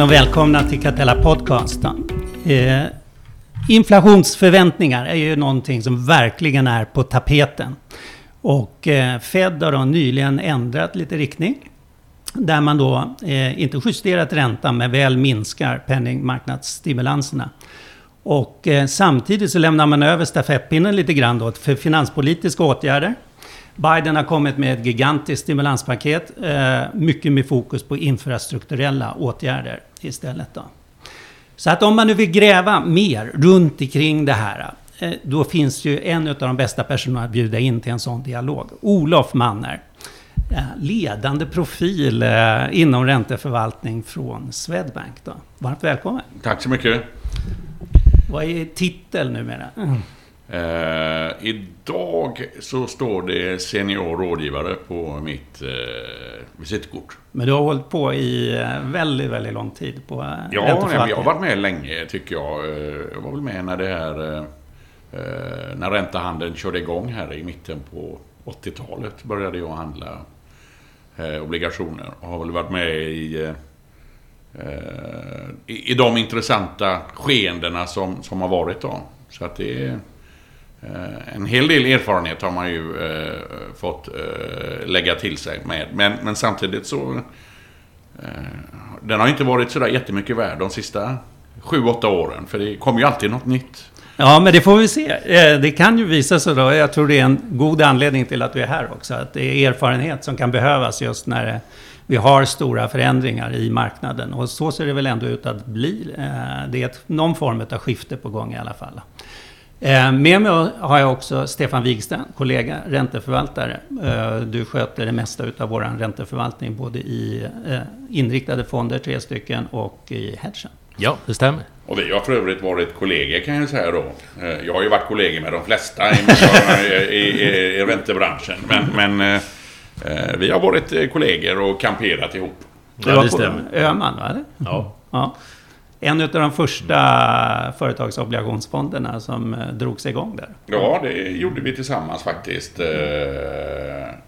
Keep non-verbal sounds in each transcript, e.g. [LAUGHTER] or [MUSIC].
Morgon och välkomna till Catella Podcast. Eh, inflationsförväntningar är ju någonting som verkligen är på tapeten. Och eh, Fed har då nyligen ändrat lite riktning. Där man då eh, inte justerat räntan men väl minskar penningmarknadsstimulanserna. Och eh, samtidigt så lämnar man över stafettpinnen lite grann då för finanspolitiska åtgärder. Biden har kommit med ett gigantiskt stimulanspaket. Eh, mycket med fokus på infrastrukturella åtgärder istället. Då. Så att om man nu vill gräva mer runt omkring det här. Eh, då finns ju en av de bästa personerna att bjuda in till en sån dialog. Olof Manner. Eh, ledande profil eh, inom ränteförvaltning från Swedbank. Då. Varmt välkommen. Tack så mycket. Vad är titel numera? Mm. Eh, idag så står det senior rådgivare på mitt eh, visitkort. Men du har hållit på i eh, väldigt, väldigt lång tid på eh, Ja, nej, jag har varit med länge tycker jag. Eh, jag var väl med när det här... Eh, när räntehandeln körde igång här i mitten på 80-talet började jag handla eh, obligationer. Och har väl varit med i, i, i de intressanta skeendena som, som har varit då. Så att det är... Eh, en hel del erfarenhet har man ju eh, fått eh, lägga till sig med. Men, men samtidigt så... Eh, den har inte varit sådär jättemycket värd de sista sju, åtta åren. För det kommer ju alltid något nytt. Ja, men det får vi se. Eh, det kan ju visa sig då. Jag tror det är en god anledning till att vi är här också. Att det är erfarenhet som kan behövas just när eh, vi har stora förändringar i marknaden. Och så ser det väl ändå ut att bli. Det är någon form av skifte på gång i alla fall. Eh, med mig har jag också Stefan Wigsten, kollega, ränteförvaltare. Du sköter det mesta av vår ränteförvaltning, både i inriktade fonder, tre stycken, och i hedgen. Ja, det stämmer. Och vi har för övrigt varit kollegor kan jag säga då. Eh, jag har ju varit kollegor med de flesta i, i, i, i räntebranschen. Men, men eh, eh, vi har varit kollegor och kamperat ihop. Det, ja, det stämmer. Öhman, va? Ja. ja. En av de första företagsobligationsfonderna som drogs igång där. Ja, det gjorde vi tillsammans faktiskt.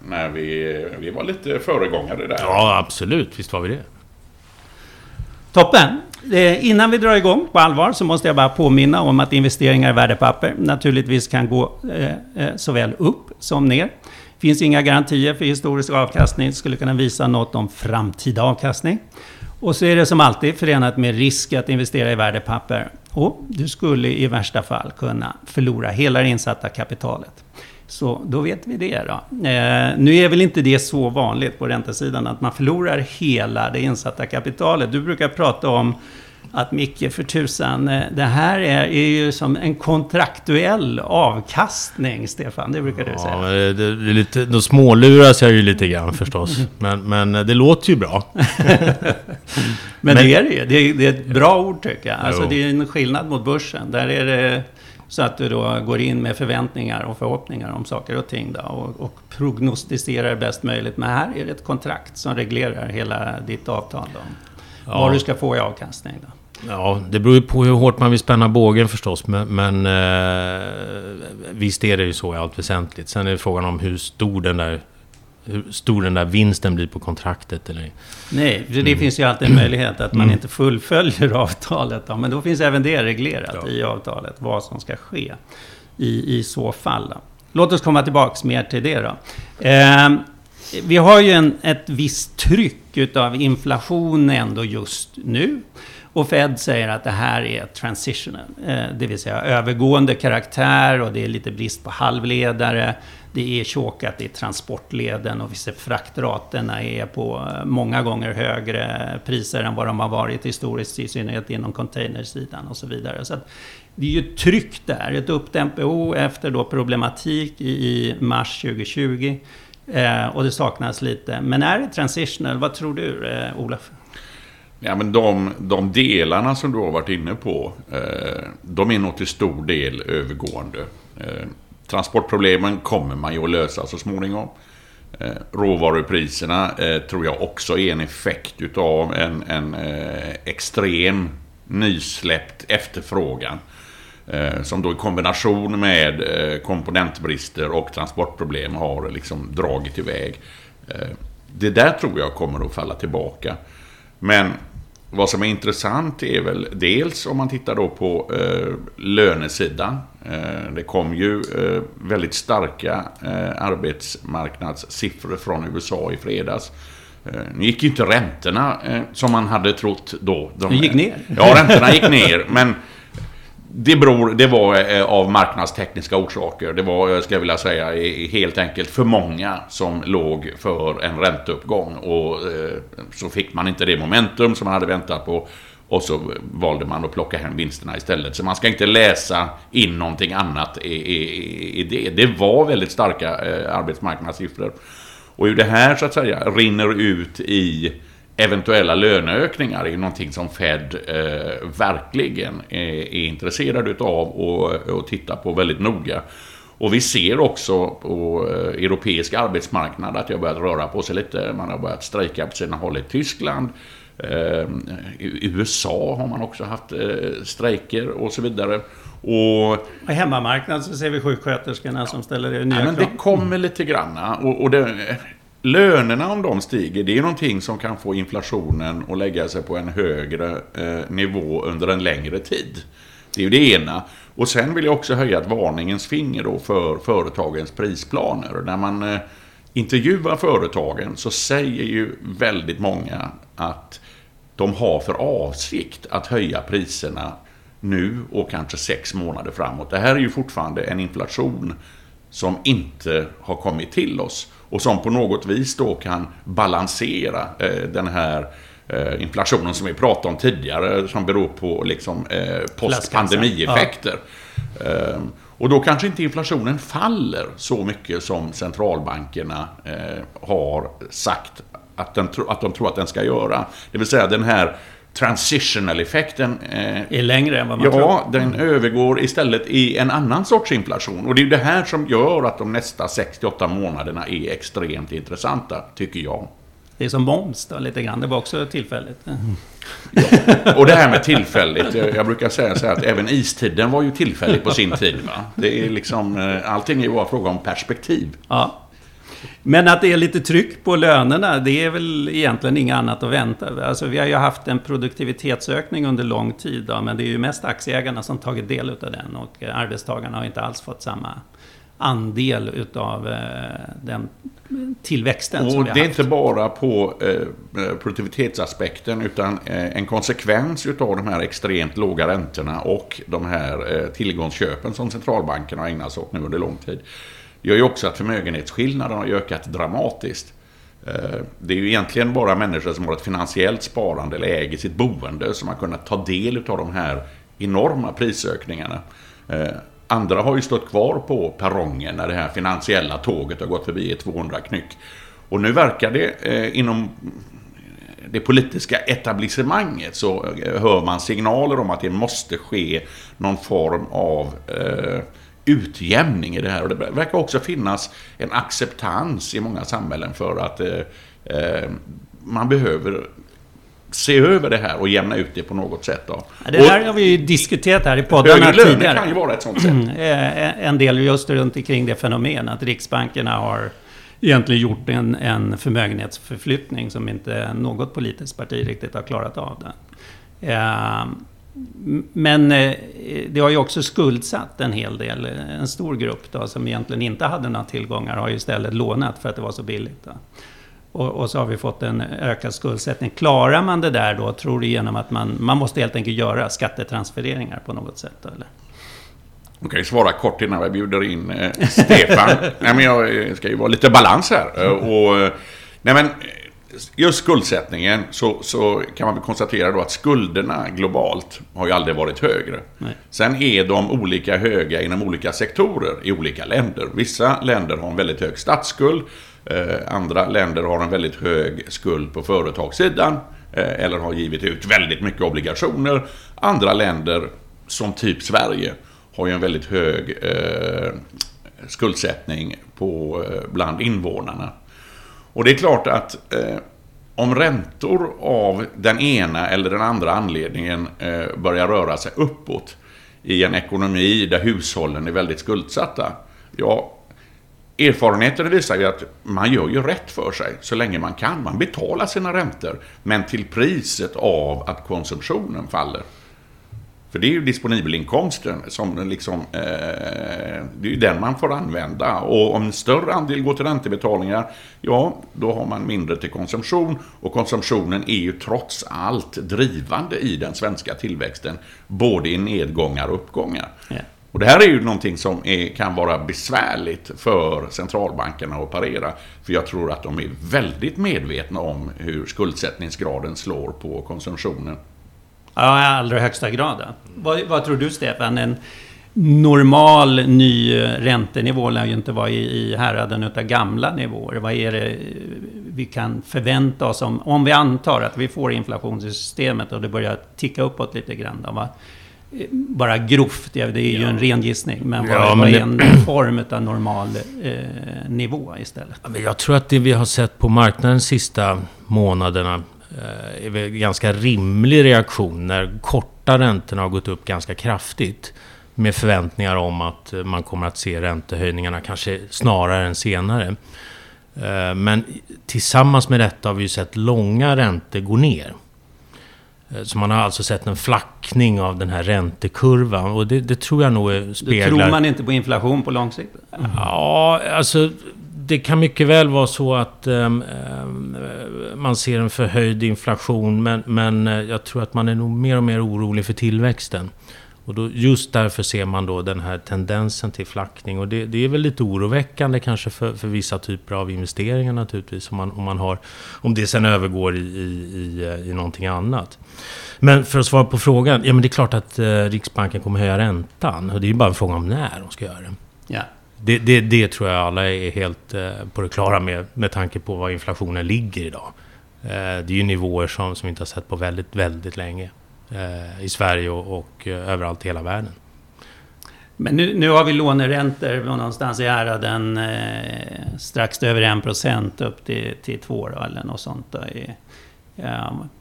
När vi, vi var lite föregångare där. Ja, absolut. Visst var vi det. Toppen! Innan vi drar igång på allvar så måste jag bara påminna om att investeringar i värdepapper naturligtvis kan gå eh, eh, såväl upp som ner. Det finns inga garantier för historisk avkastning. Skulle kunna visa något om framtida avkastning. Och så är det som alltid förenat med risk att investera i värdepapper. Och du skulle i värsta fall kunna förlora hela det insatta kapitalet. Så då vet vi det då. Eh, nu är väl inte det så vanligt på räntesidan att man förlorar hela det insatta kapitalet. Du brukar prata om att Micke, för tusan, eh, det här är, är ju som en kontraktuell avkastning, Stefan. Det brukar du säga. Ja, det, det, är lite, då småluras jag ju lite grann förstås. Men, men det låter ju bra. [LAUGHS] men, men, det är det ju. Det, det är ett bra ord tycker jag. Alltså, det är en skillnad mot börsen. Där är det så att du då går in med förväntningar och förhoppningar om saker och ting då, och, och prognostiserar bäst möjligt. Men här är det ett kontrakt som reglerar hela ditt avtal om ja. vad du ska få i avkastning. Då. Ja, det beror ju på hur hårt man vill spänna bågen förstås. Men, men eh, visst är det ju så i allt väsentligt. Sen är det frågan om hur stor den där hur stor den där vinsten blir på kontraktet eller... Nej, för det mm. finns ju alltid en möjlighet att man mm. inte fullföljer [LAUGHS] avtalet. Då, men då finns även det reglerat ja. i avtalet, vad som ska ske i, i så fall. Då. Låt oss komma tillbaks mer till det då. Eh, vi har ju en, ett visst tryck utav inflation ändå just nu. Och Fed säger att det här är transitional, eh, det vill säga övergående karaktär och det är lite brist på halvledare. Det är chokat i transportleden och vi ser fraktraterna är på eh, många gånger högre priser än vad de har varit historiskt, i synnerhet inom containersidan och så vidare. Så det är ju ett tryck där, ett uppdämt behov efter då problematik i mars 2020. Eh, och det saknas lite. Men är det transitional? Vad tror du, eh, Olof? Ja, men de, de delarna som du har varit inne på, eh, de är nog till stor del övergående. Eh, transportproblemen kommer man ju att lösa så småningom. Eh, råvarupriserna eh, tror jag också är en effekt utav en, en eh, extrem nysläppt efterfrågan. Eh, som då i kombination med eh, komponentbrister och transportproblem har liksom dragit iväg. det där tror jag kommer att falla tillbaka. Men vad som är intressant är väl dels om man tittar då på eh, lönesidan. Eh, det kom ju eh, väldigt starka eh, arbetsmarknadssiffror från USA i fredags. Eh, nu gick ju inte räntorna eh, som man hade trott då. De gick ner? Ja, räntorna gick ner. Men det, beror, det var eh, av marknadstekniska orsaker. Det var, eh, ska jag vilja säga, helt enkelt för många som låg för en ränteuppgång. Och eh, så fick man inte det momentum som man hade väntat på. Och så valde man att plocka hem vinsterna istället. Så man ska inte läsa in någonting annat i, i, i det. Det var väldigt starka arbetsmarknadssiffror. Och hur det här så att säga rinner ut i eventuella löneökningar är någonting som Fed eh, verkligen är, är intresserad utav och, och tittar på väldigt noga. Och vi ser också på eh, europeisk arbetsmarknad att det har börjat röra på sig lite. Man har börjat strejka på sina håll i Tyskland. Eh, I USA har man också haft eh, strejker och så vidare. Och, på hemmamarknaden så ser vi sjuksköterskorna som ställer nya ja, men krav. Det kommer lite granna. Och, och det, lönerna om de stiger, det är någonting som kan få inflationen att lägga sig på en högre eh, nivå under en längre tid. Det är ju det ena. Och sen vill jag också höja ett varningens finger då för företagens prisplaner. När man eh, intervjuar företagen så säger ju väldigt många att de har för avsikt att höja priserna nu och kanske sex månader framåt. Det här är ju fortfarande en inflation som inte har kommit till oss och som på något vis då kan balansera eh, den här eh, inflationen som vi pratade om tidigare som beror på liksom, eh, postpandemieffekter. Ja. Eh, och då kanske inte inflationen faller så mycket som centralbankerna har sagt att, den, att de tror att den ska göra. Det vill säga den här transitional-effekten eh, är längre än vad man ja, tror. Ja, den övergår istället i en annan sorts inflation. Och det är det här som gör att de nästa 68 månaderna är extremt intressanta, tycker jag. Det är som moms då, lite grann. Det var också tillfälligt. Ja. Och det här med tillfälligt. Jag brukar säga så här att även istiden var ju tillfällig på sin tid. Va? Det är liksom, eh, allting är ju bara fråga om perspektiv. Ja. Men att det är lite tryck på lönerna, det är väl egentligen inget annat att vänta. Alltså, vi har ju haft en produktivitetsökning under lång tid, då, men det är ju mest aktieägarna som tagit del av den och arbetstagarna har inte alls fått samma andel utav eh, den tillväxten och som vi har det är haft. inte bara på eh, produktivitetsaspekten utan eh, en konsekvens utav de här extremt låga räntorna och de här tillgångsköpen som centralbankerna har ägnat sig åt nu under lång tid gör ju också att förmögenhetsskillnaden har ökat dramatiskt. Eh, det är ju egentligen bara människor som har ett finansiellt sparande eller äger sitt boende som har kunnat ta del av de här enorma prisökningarna. Eh, andra har ju stått kvar på perrongen när det här finansiella tåget har gått förbi i 200 knyck. Och nu verkar det eh, inom det politiska etablissemanget så hör man signaler om att det måste ske någon form av utjämning i det här. Och det verkar också finnas en acceptans i många samhällen för att eh, eh, man behöver se över det här och jämna ut det på något sätt. Då. Det här har vi ju diskuterat här i poddarna högre tidigare. Högre kan ju vara ett sånt sätt. Mm, eh, en del just runt omkring det fenomenet att riksbankerna har egentligen gjort en, en förmögenhetsförflyttning som inte något politiskt parti riktigt har klarat av. Det. Men eh, det har ju också skuldsatt en hel del. En stor grupp då, som egentligen inte hade några tillgångar har ju istället lånat för att det var så billigt. Och, och, så har vi fått en ökad skuldsättning. Klarar man det där då, tror du, genom att man, man måste helt enkelt göra skattetransfereringar på något sätt? Då, eller? Jag kan ju svara kort innan jag bjuder in eh, Stefan. [LAUGHS] nej, men jag ska ju vara lite balans här. Och, nej, men, just skuldsättningen så, så kan man konstatera då att skulderna globalt har ju aldrig varit högre. Nej. Sen är de olika höga inom olika sektorer i olika länder. Vissa länder har en väldigt hög statsskuld. Eh, andra länder har en väldigt hög skuld på företagssidan. Eh, eller har givit ut väldigt mycket obligationer. Andra länder, som typ Sverige, har ju en väldigt hög eh, skuldsättning på, eh, bland invånarna. Och det är klart att eh, om räntor av den ena eller den andra anledningen eh, börjar röra sig uppåt i en ekonomi där hushållen är väldigt skuldsatta. Ja, erfarenheten visar ju att man gör ju rätt för sig så länge man kan. Man betalar sina räntor, men till priset av att konsumtionen faller. För det är ju disponibelinkomsten som liksom, eh, det är ju den man får använda. Och om en större andel går till räntebetalningar, ja, då har man mindre till konsumtion. Och konsumtionen är ju trots allt drivande i den svenska tillväxten, både i nedgångar och uppgångar. Yeah. Och det här är ju någonting som är, kan vara besvärligt för centralbankerna att parera. För jag tror att de är väldigt medvetna om hur skuldsättningsgraden slår på konsumtionen. Ja, i allra högsta grad. Vad, vad, tror du Stefan? En normal ny räntenivå lär ju inte vara i, i häraden utav gamla nivåer. Vad är det vi kan förvänta oss om, om vi antar att vi får inflationssystemet och det börjar ticka uppåt lite grann? Då, va? bara grovt, det är ju ja. en ren gissning. Men vad, ja, är en [CLEARS THROAT] form av normal eh, nivå istället? Jag tror att det vi har sett på marknaden de sista månaderna eh, är väl ganska rimlig reaktion när korta räntorna har gått upp ganska kraftigt. Med förväntningar om att man kommer att se räntehöjningarna kanske snarare än senare. Eh, men tillsammans med detta har vi ju sett långa räntor gå ner. Eh, så man har alltså sett en flackning av den här räntekurvan och det, det tror jag nog speglar... Då tror man inte på inflation på lång sikt? Mm. Ja, alltså det kan mycket väl vara så att um, man ser en förhöjd inflation men, men eh, jag tror att man är nog mer och mer orolig för tillväxten. Och då, just därför ser man då den här tendensen till flackning. Och det, det är väl lite oroväckande kanske för, för, vissa typer av investeringar naturligtvis. Om, man, om, man har, om det sen övergår i, i, i, eh, i någonting annat. Men för att svara på frågan. Ja men det är klart att eh, Riksbanken kommer höja räntan. Och det är ju bara en fråga om när de ska göra det. Ja. Det, det, det tror jag alla är helt eh, på det klara med. Med tanke på var inflationen ligger idag. Eh, det är ju nivåer som, som vi inte har sett på väldigt, väldigt länge. Eh, I Sverige och, och överallt i hela världen. Men nu, nu har vi låneräntor någonstans i häraden eh, strax över 1% upp till, till 2 då, eller något sånt. Då.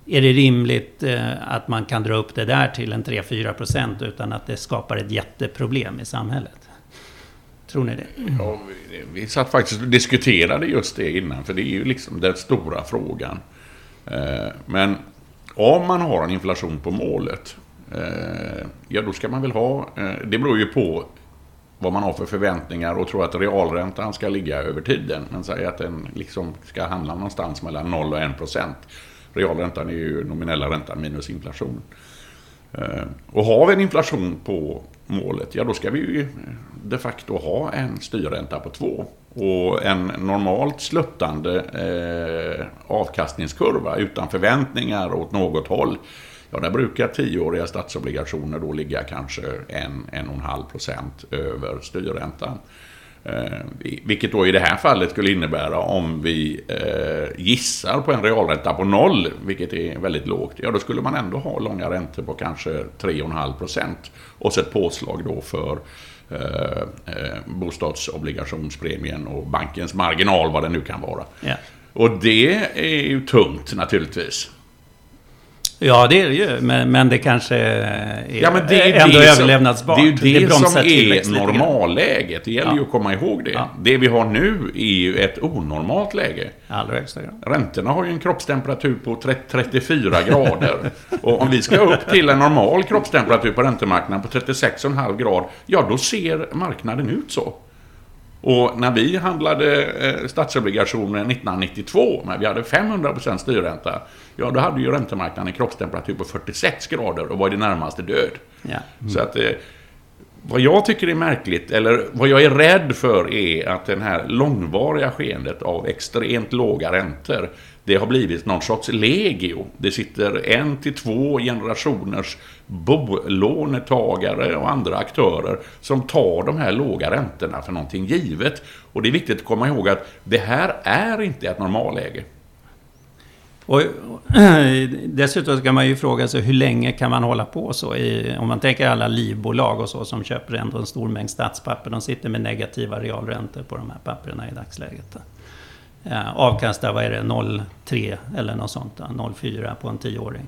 Är det rimligt eh, att man kan dra upp det där till en 3-4% utan att det skapar ett jätteproblem i samhället? Tror ni det? Ja, vi, vi satt faktiskt och diskuterade just det innan, för det är ju liksom den stora frågan. Eh, men om man har en inflation på målet, eh, ja då ska man väl ha, eh, det beror ju på vad man har för förväntningar och tror att realräntan ska ligga över tiden. Men säg att den liksom ska handla någonstans mellan 0 och 1 procent. Realräntan är ju nominella räntan minus inflation. Och har vi en inflation på målet, ja då ska vi ju de facto ha en styrränta på 2. Och en normalt sluttande eh, avkastningskurva utan förväntningar åt något håll. Ja, där brukar tioåriga statsobligationer då ligga kanske en, en och en halv procent över styrräntan. Eh, vilket då i det här fallet skulle innebära om vi eh, gissar på en realränta på noll, vilket är väldigt lågt, ja då skulle man ändå ha långa räntor på kanske 3,5 procent. Och så ett påslag då för eh, bostadsobligationspremien och bankens marginal, vad det nu kan vara. Ja. Och det är ju tungt naturligtvis. Ja, det är det ju. Men, men det kanske är ja, men det är ändå det överlevnadsbart. det är ju det, det som är normalläget. Det gäller ja. ju att komma ihåg det. Ja. Det vi har nu är ju ett onormalt läge. Allra högsta grad. Räntorna har ju en kroppstemperatur på 30, 34 grader. [LAUGHS] Och om vi ska upp till en normal kroppstemperatur på räntemarknaden på 36,5 grad, ja då ser marknaden ut så. Och när vi handlade eh, statsobligationer 1992, när vi hade 500% styrränta, ja då hade ju räntemarknaden en kroppstemperatur på 46 grader och var i det närmaste död. Ja. Mm. Så att... Eh, vad jag tycker är märkligt, eller vad jag är rädd för, är att den här långvariga skeendet av extremt låga räntor det har blivit någon sorts legio. Det sitter en till två generationers bolånetagare och andra aktörer som tar de här låga räntorna för någonting givet. Och det är viktigt att komma ihåg att det här är inte ett normalläge. Och, [CLEARS THROAT] dessutom kan man ju fråga sig hur länge kan man hålla på så? I, om man tänker alla livbolag och så som köper ändå en stor mängd statspapper. De sitter med negativa realräntor på de här papperna i dagsläget eh, avkastar, vad är det, 0,3 eller något sånt. 0,4 på en tioåring.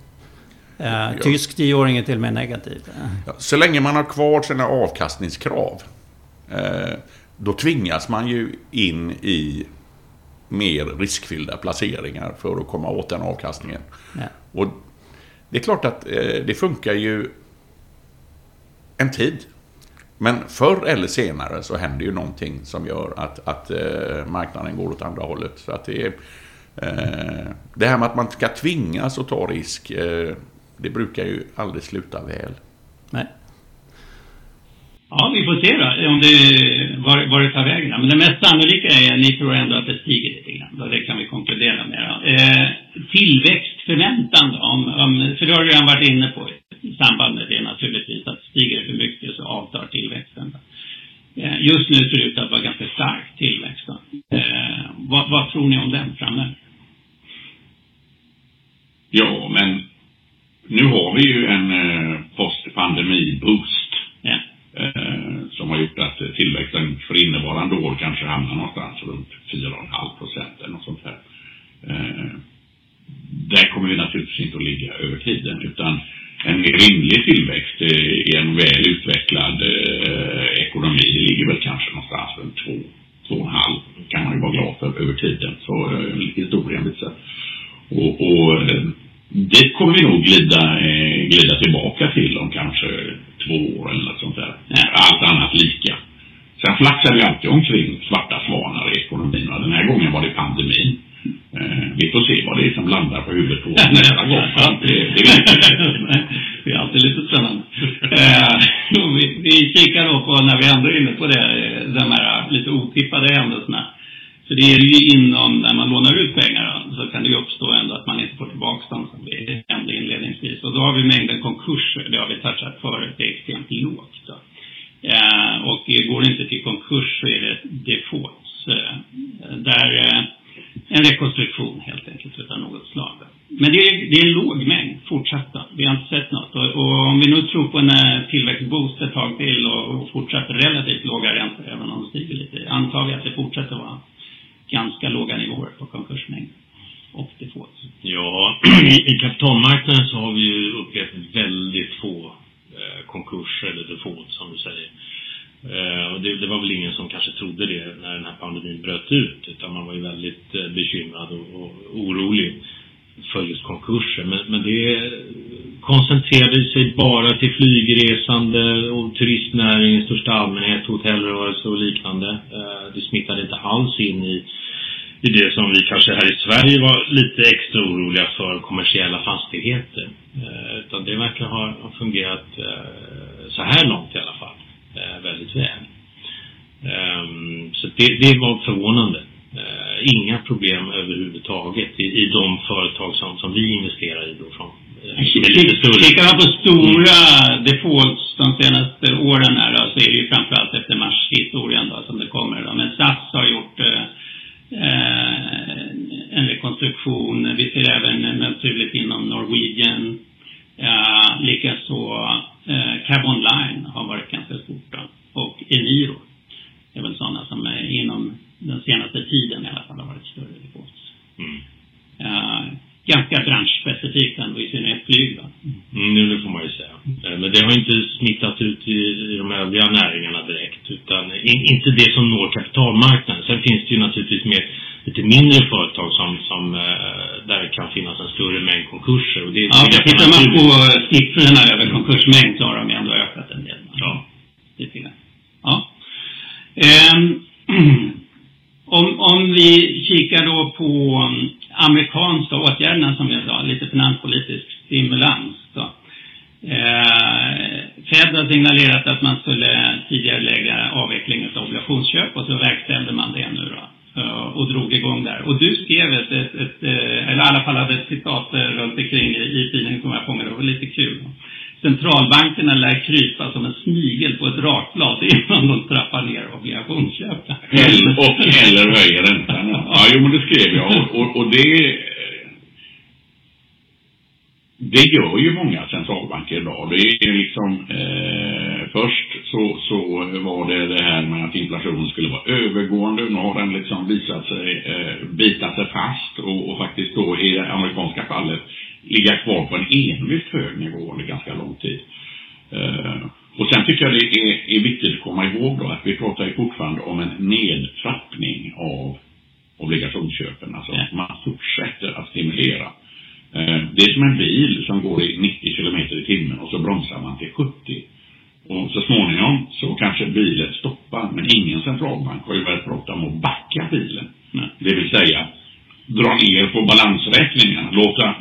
Eh, tysk tioåring är till och med negativ. Ja, så länge man har kvar sina avkastningskrav. Eh, då tvingas man ju in i mer riskfyllda placeringar för att komma åt den avkastningen. Ja. Och det är klart att eh, det funkar ju en tid. Men förr eller senare så händer ju någonting som gör att, att eh, marknaden går åt andra hållet. Så att det, är, eh, det här med att man ska tvingas att ta risk, det brukar ju aldrig sluta väl. Nej. Ja, vi får se då om det, var, var det tar vägen. Men det mest sannolika är att ni tror ändå att det stiger lite grann. Det kan vi konkludera med. Eh, tillväxtförväntan då? Om, om, för det har du redan varit inne på i samband med det naturligtvis. Att stiger det för mycket så avtar tillväxten. Eh, just nu ser det ut att vara ganska stark tillväxt. Eh, vad, vad tror ni om den framöver? Ja, men nu har vi ju en eh, postpandemi-boost. Eh, som har gjort att tillväxten för innevarande år kanske hamnar någonstans runt 4,5 procent eller något sånt här. Eh, där kommer vi naturligtvis inte att ligga över tiden utan en rimlig tillväxt i en väl utvecklad eh, ekonomi ligger väl kanske någonstans runt 2, 2,5 kan man ju vara glad för över tiden. Så eh, historien visar. Och, och eh, det kommer vi nog glida, eh, glida tillbaka till om kanske två år eller något sånt där. Allt annat lika. Sen flaxar vi alltid omkring svarta svanar i ekonomin och den här gången var det pandemin. Eh, vi får se vad det är som landar på huvudet på oss nästa gång. [LAUGHS] Det, det, [LAUGHS] det är alltid lite spännande. eh, vi, vi kikar då på, när vi ändå är inne på det, de här lite otippade händelserna. För det är ju inom, när man lånar ut pengar så kan det ju uppstå ändå att man inte får tillbaka dem som vi nämnde inledningsvis. Och då har vi mängden konkurser, det har vi touchat förut, det är extremt lågt. Då. Eh, och går inte till konkurs så är det defaults. Eh, där eh, en rekonstruktion helt enkelt utav något slag. Men det är, det är en låg mängd fortsatt. Vi har inte sett något. Och, och om vi nu tror på en eh, tillväxtboost ett tag till och, och fortsatt relativt låga räntor, även om de stiger lite, antar vi att det fortsätter vara ganska låga nivåer på konkursmängd och default. Ja, [CLEARS THROAT] i kapitalmarknaden så har vi ju upplevt väldigt få eh, konkurser eller default som du säger. Eh, och det, det, var väl ingen som kanske trodde det när den här pandemin bröt ut utan man var ju väldigt eh, bekymrad och, och orolig för just konkurser. Men, men det koncentrerade sig bara till flygresande och turistnäring i största allmänhet, hotellrörelse och liknande. Eh, det smittade inte alls in i i det som vi kanske här i Sverige var lite extra oroliga för, kommersiella fastigheter. Eh, utan det verkar ha, fungerat eh, så här långt i alla fall väldigt väl. Um, så det, det var förvånande. Inga problem överhuvudtaget i, i de företag som, som vi investerar i då från Tittar man på stora senaste det är ju framförallt efter marshistorien då som det kommer då. Men SAS har gjort Eh, en rekonstruktion. Vi ser även naturligt inom Norwegian. Eh, Likaså eh, Carbon Online har varit ganska stort då. Och Eniro är väl sådana som är inom den senaste tiden i alla fall har varit större depots. Mm. Uh, ganska branschspecifikt ändå, i synnerhet flyg. Va? Mm, det får man ju säga. Eh, men det har inte smittat ut i, i de övriga näringarna direkt. Utan in, inte det som når kapitalmarknaden. Sen finns det ju naturligtvis mer lite mindre företag som, som uh, där det kan finnas en större mängd konkurser. Och det, ja, det tittar man på siffrorna över konkursmängd så har de ändå ökat en del. Ja. Lite grann. Ja. Um, om, om vi kikar då på amerikanska åtgärderna som jag sa, lite finanspolitisk stimulans. Då. Eh, Fed har signalerat att man skulle tidigare lägga avveckling av obligationsköp och så verkställde man det nu då eh, och drog igång där. Och du skrev ett, ett, ett eh, eller i alla fall hade ett citat runt omkring i, i tidningen som jag fångade, det var lite kul. Centralbankerna lär krypa som en snigel på ett rakblad innan de trappar ner obligationsköpen. Eller, och eller höjer räntan. Ja, jo men det skrev jag. Och, och, och det det gör ju många centralbanker idag. Det är liksom eh, först så, så var det det här med att inflationen skulle vara övergående. Nu har den liksom visat sig eh, bita sig fast och, och faktiskt då i det amerikanska fallet ligga kvar på en envist hög nivå under ganska lång tid. Eh, Och sen tycker jag det är, är viktigt att komma ihåg då att vi pratar ju fortfarande om en nedtrappning av obligationsköpen. Alltså ja. man fortsätter att stimulera. Eh, det är som en bil som går i 90 kilometer i timmen och så bromsar man till 70. Och så småningom så kanske bilen stoppar, men ingen centralbank har ju väldigt bråttom att backa bilen. Det vill säga dra ner på balansräkningarna, låta [CLEARS THROAT]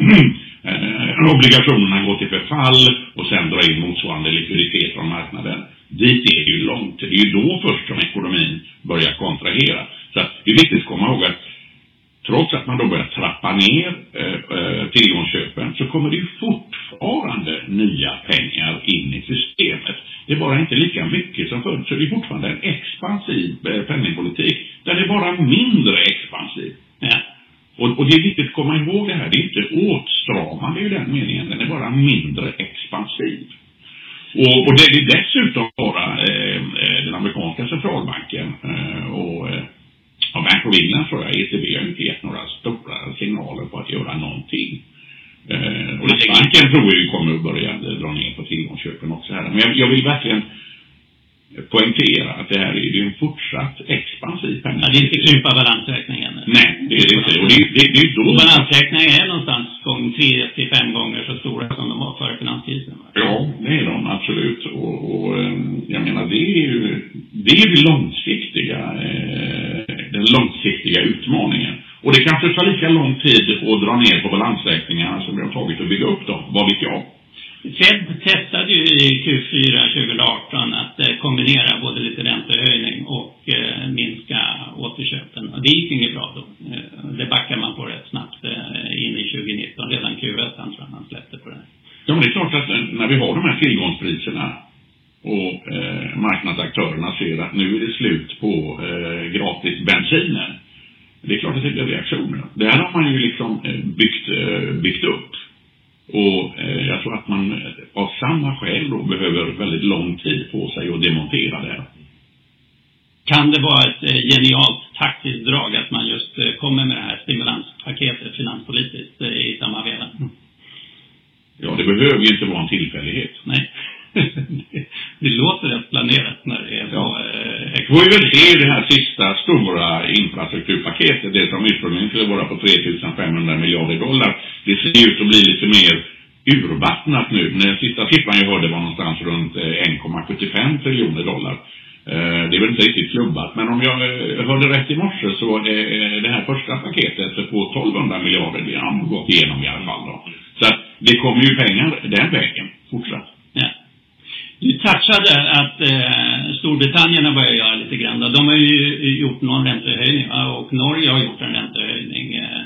eh, obligationerna gå till förfall och sen dra in motsvarande likviditet från marknaden. Dit är det ju långt. Det är ju då först som ekonomin börjar kontrahera. Så att det är viktigt att komma ihåg att trots att man då börjar trappa ner eh, eh, tillgångsköpen så kommer det ju fortfarande nya pengar in i systemet. Det är bara inte lika mycket som förut, så det är fortfarande en expansiv eh, penningpolitik Den är bara mindre expansiv. Ja. Och, och, det är viktigt att komma ihåg det här. Det är inte åtstramande i den meningen. Den är bara mindre expansiv. Och, och det är dessutom bara eh, eh den amerikanska centralbanken eh, of England tror jag, ECB har inte gett några stora signaler på att göra någonting. Eh, och Riksbanken tror jag kommer att börja dra ner på tillgångsköpen också här. Men jag, jag vill verkligen poängtera att det här är ju en fortsatt expansiv penningpolitik. Ja, det är inte krympa balansräkningen. Nej, det är det inte. Och det, det, det är då... Balansräkningen är någonstans gång tre till fem gånger så stora som de var före finanskrisen. Ja, det är de absolut. Och, och ehm, jag menar, det är ju det, är det långsiktiga, det tar lika lång tid att dra ner på balansräkningarna som det har tagit att bygga upp dem. Vad vet jag? Fed testade ju i Q4 2018 att eh, kombinera både lite räntehöjning och eh, minska återköpen. Och det gick inget bra då. Eh, det backar man på rätt snabbt in i 2019. Redan Q1 tror jag man släppte på det. Ja, men det är klart att när vi har de här tillgångspriserna och eh, marknadsaktörerna ser att nu är det slut på eh, gratis bensinen. Det är klart att det blir reaktioner. Det här har man ju liksom byggt, byggt upp. Och eh, jag tror att man eh, av samma skäl då behöver väldigt lång tid på sig att demontera det. Kan det vara ett eh, genialt taktiskt drag att man just eh, kommer med det här stimulanspaketet finanspolitiskt eh, i samma veva? Mm. Ja, det behöver ju inte vara en tillfällighet. Nej. det låter rätt planerat när det är så. Ja. Eh, får vi väl se det här från våra infrastrukturpaket, det som ursprungligen skulle vara på 3500 miljarder dollar. Det ser ut att bli lite mer urvattnat nu. Den sista siffran jag hörde var någonstans runt eh, 1,75 triljoner dollar. Eh, det är väl inte riktigt klubbat, men om jag eh, hörde rätt i morse så det, det här första paketet på 1200 miljarder, det har gått igenom i alla fall då. Så att det kommer ju pengar den vägen fortsatt. Ja. Du touchade att eh, Storbritannien har börjat göra lite grann. Då. De har ju gjort någon räntehöjning och Norge har gjort en räntehöjning. Eh,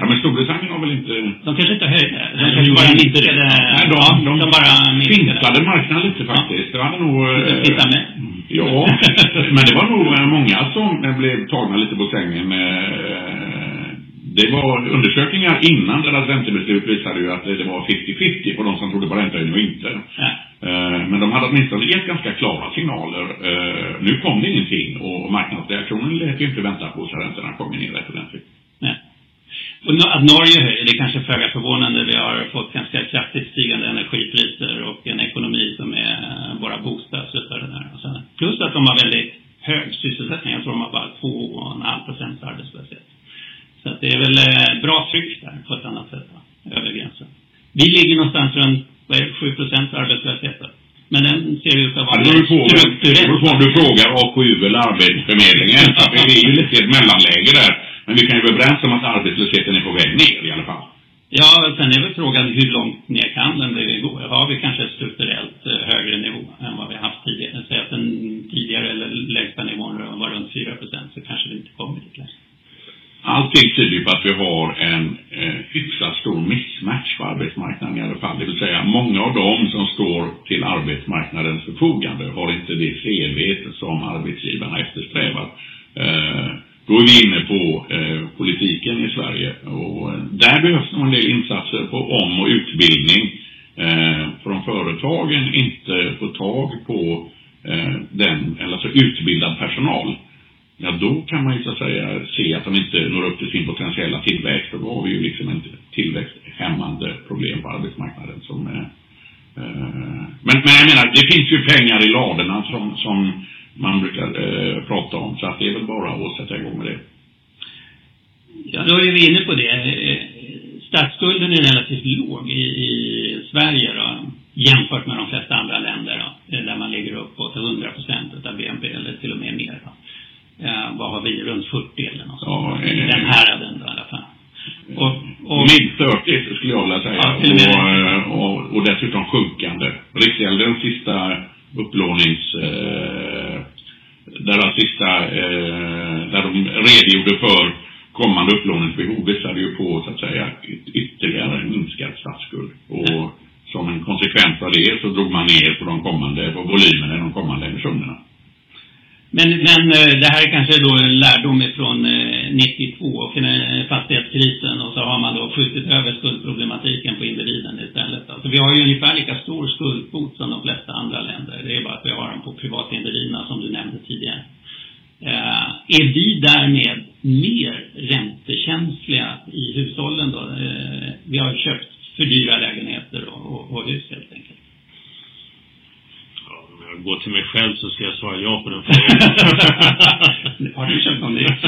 ja, men Storbritannien har väl inte... De kanske inte höjde. De kanske bara minskade. Nej, de, de, de bara fintade marknaden lite faktiskt. Ja. Det var nog... Titta med. Ja, [LAUGHS] men det var nog många som blev tagna lite på sängen. Det var undersökningar innan deras räntebeslut visade ju att det var 50-50 på de som trodde på räntehöjning och inte. Ja. Eh, men de hade åtminstone gett ganska klara signaler. Eh, nu kom det ingenting och marknadsreaktionen lät ju inte vänta på sig. Räntorna kom ner rätt ordentligt. Nej. Och att Norge höjer, det är kanske föga förvånande. Vi har fått ganska kraftigt stigande energipriser och en ekonomi som är eh, bara boostas utav det där. Plus att de har väldigt hög sysselsättning. Jag tror de har bara 2,5 procents arbetslöshet. Så att det är väl eh, bra tryck där på ett annat sätt, va? över gränsen. Vi ligger någonstans runt vad är 7 procent arbetslöshet. Men den ser ut att vara ja, det strukturell. Det beror på om du frågar AKU eller Arbetsförmedlingen. Det är ju lite ett mellanläge där. Men vi kan ju vara överens om att arbetslösheten är på väg ner i alla fall. Ja, sen är väl frågan hur långt ner kan den gå? Har vi kanske strukturellt eh, högre nivå än vad vi haft tidigare? Säg att den tidigare eller lägsta nivån var runt 4 procent så kanske det inte kommer dit längre. Allting tyder på att vi har en eh, hyfsat stor mismatch på arbetsmarknaden i alla fall. Det vill säga många av dem som står till arbetsmarknadens förfogande har inte det CV som arbetsgivarna eftersträvar. Eh, då är vi inne på eh, politiken i Sverige och eh, där behövs nog en del insatser på om och utbildning. Eh, om företagen inte får tag på eh, den, eller alltså utbildad personal ja då kan man ju så att säga se att de inte når upp till sin potentiella tillväxt och då har vi ju liksom en tillväxthämmande problem på arbetsmarknaden som eh, men, men men jag menar, det finns ju pengar i ladorna som, som man brukar eh, prata om. Så att det är väl bara att sätta igång med det. Ja, då är vi inne på det. Eh, statsskulden är relativt låg i, i Sverige då, jämfört med de flesta andra länder då, där man ligger uppåt 100 procent av BNP eller till och med mer. Då. Ja, vad har vi? Runt 40 eller något Ja, sånt. eh, Den häraden då, i alla fall. Och, och, Minst 30 skulle jag vilja säga. Ja, till och med. och, och, och dessutom sjunkande. Riksgäldens sista upplånings... Eh, deras sista... Eh, där de redogjorde för kommande upplåningsbehov visade ju på så att säga yt- ytterligare minskad statsskuld. Och som en konsekvens av det så drog man ner på de kommande, på volymerna i de kommande emissionerna. Men, men eh, det här är kanske då en lärdom ifrån eh, 92 och eh, fastighetskrisen och så har man då skjutit över skuldproblematiken på individen istället. Alltså vi har ju ungefär lika stor skuldkvot som de flesta andra länder. Det är bara att vi har dem på privatindividerna som du nämnde tidigare. Eh, är vi därmed mer räntekänsliga i hushållen då? Eh, vi har köpt för dyra lägenheter och, och, och hus helt enkelt. Ja, om jag går till mig själv så ska jag svara ja på den frågan. [LAUGHS] har du köpt någon ny? [LAUGHS]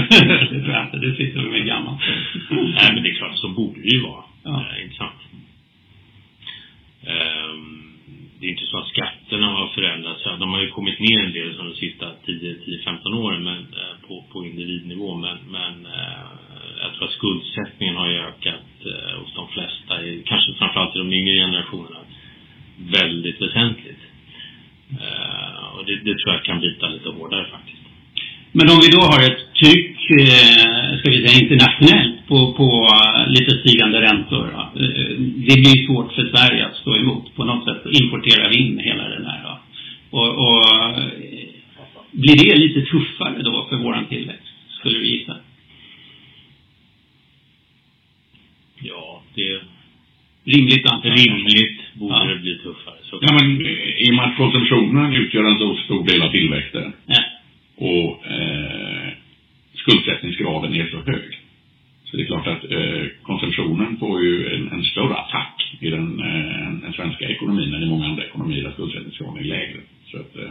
det tror jag inte. Det sitter med gammalt. Nej, men det är klart, så borde det ju vara. Ja. Eh, inte sant? Ehm, det är inte så att skatterna har förändrats. Ja, De har ju kommit ner en del som de sista 10-15 åren men, eh, på, på individnivå. Men, men eh, jag tror att skuldsättningen har ju ökat eh, hos de flesta, i- kanske framförallt i de yngre generationerna, väldigt väsentligt. Eh, och det, det tror jag kan bita lite hårdare faktiskt. Men om vi då har ett tryck, eh, ska vi säga internationellt, på, på eh, lite stigande räntor. Eh, Det blir svårt för Sverige att stå emot. På något sätt importerar vi in hela den här. Och, och blir det lite tuffare då för våran tillväxt, skulle du gissa? Ja, det är Rimligt antal. rimligt borde Ja. det bli tuffare. Så Ja, men eh, i och med att konsumtionen utgör en så stor del av tillväxten Ja. och eh, skuldsättningsgraden är så hög. Så det är klart att eh, konsumtionen får ju en, en större attack i den, eh, den svenska ekonomin än i många andra ekonomier där skuldsättningsgraden är lägre. Så att, eh,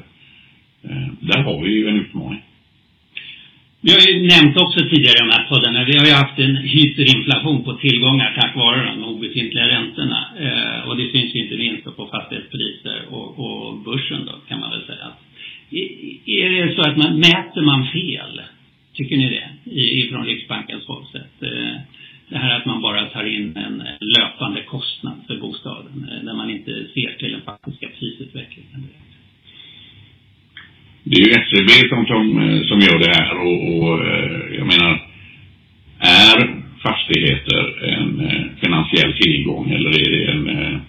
eh, där har vi ju en utmaning. Vi har ju nämnt också tidigare i de här poddarna, vi har ju haft en hyperinflation på tillgångar tack vare de obefintliga räntorna. Eh, och det syns ju inte minst då på fastighetspriser och, och börsen då, kan man väl säga. I- Är det så att man, mäter man fel? Tycker ni det? I, ifrån Riksbankens hållsätt. Eh, det här att man bara tar in en löpande kostnad för bostaden, eh, där man inte ser till den faktiska prisutvecklingen. Det är ju SCB som, som, eh, som gör det här och, och eh, jag menar, är fastigheter en eh, finansiell tillgång eller är det en, eh,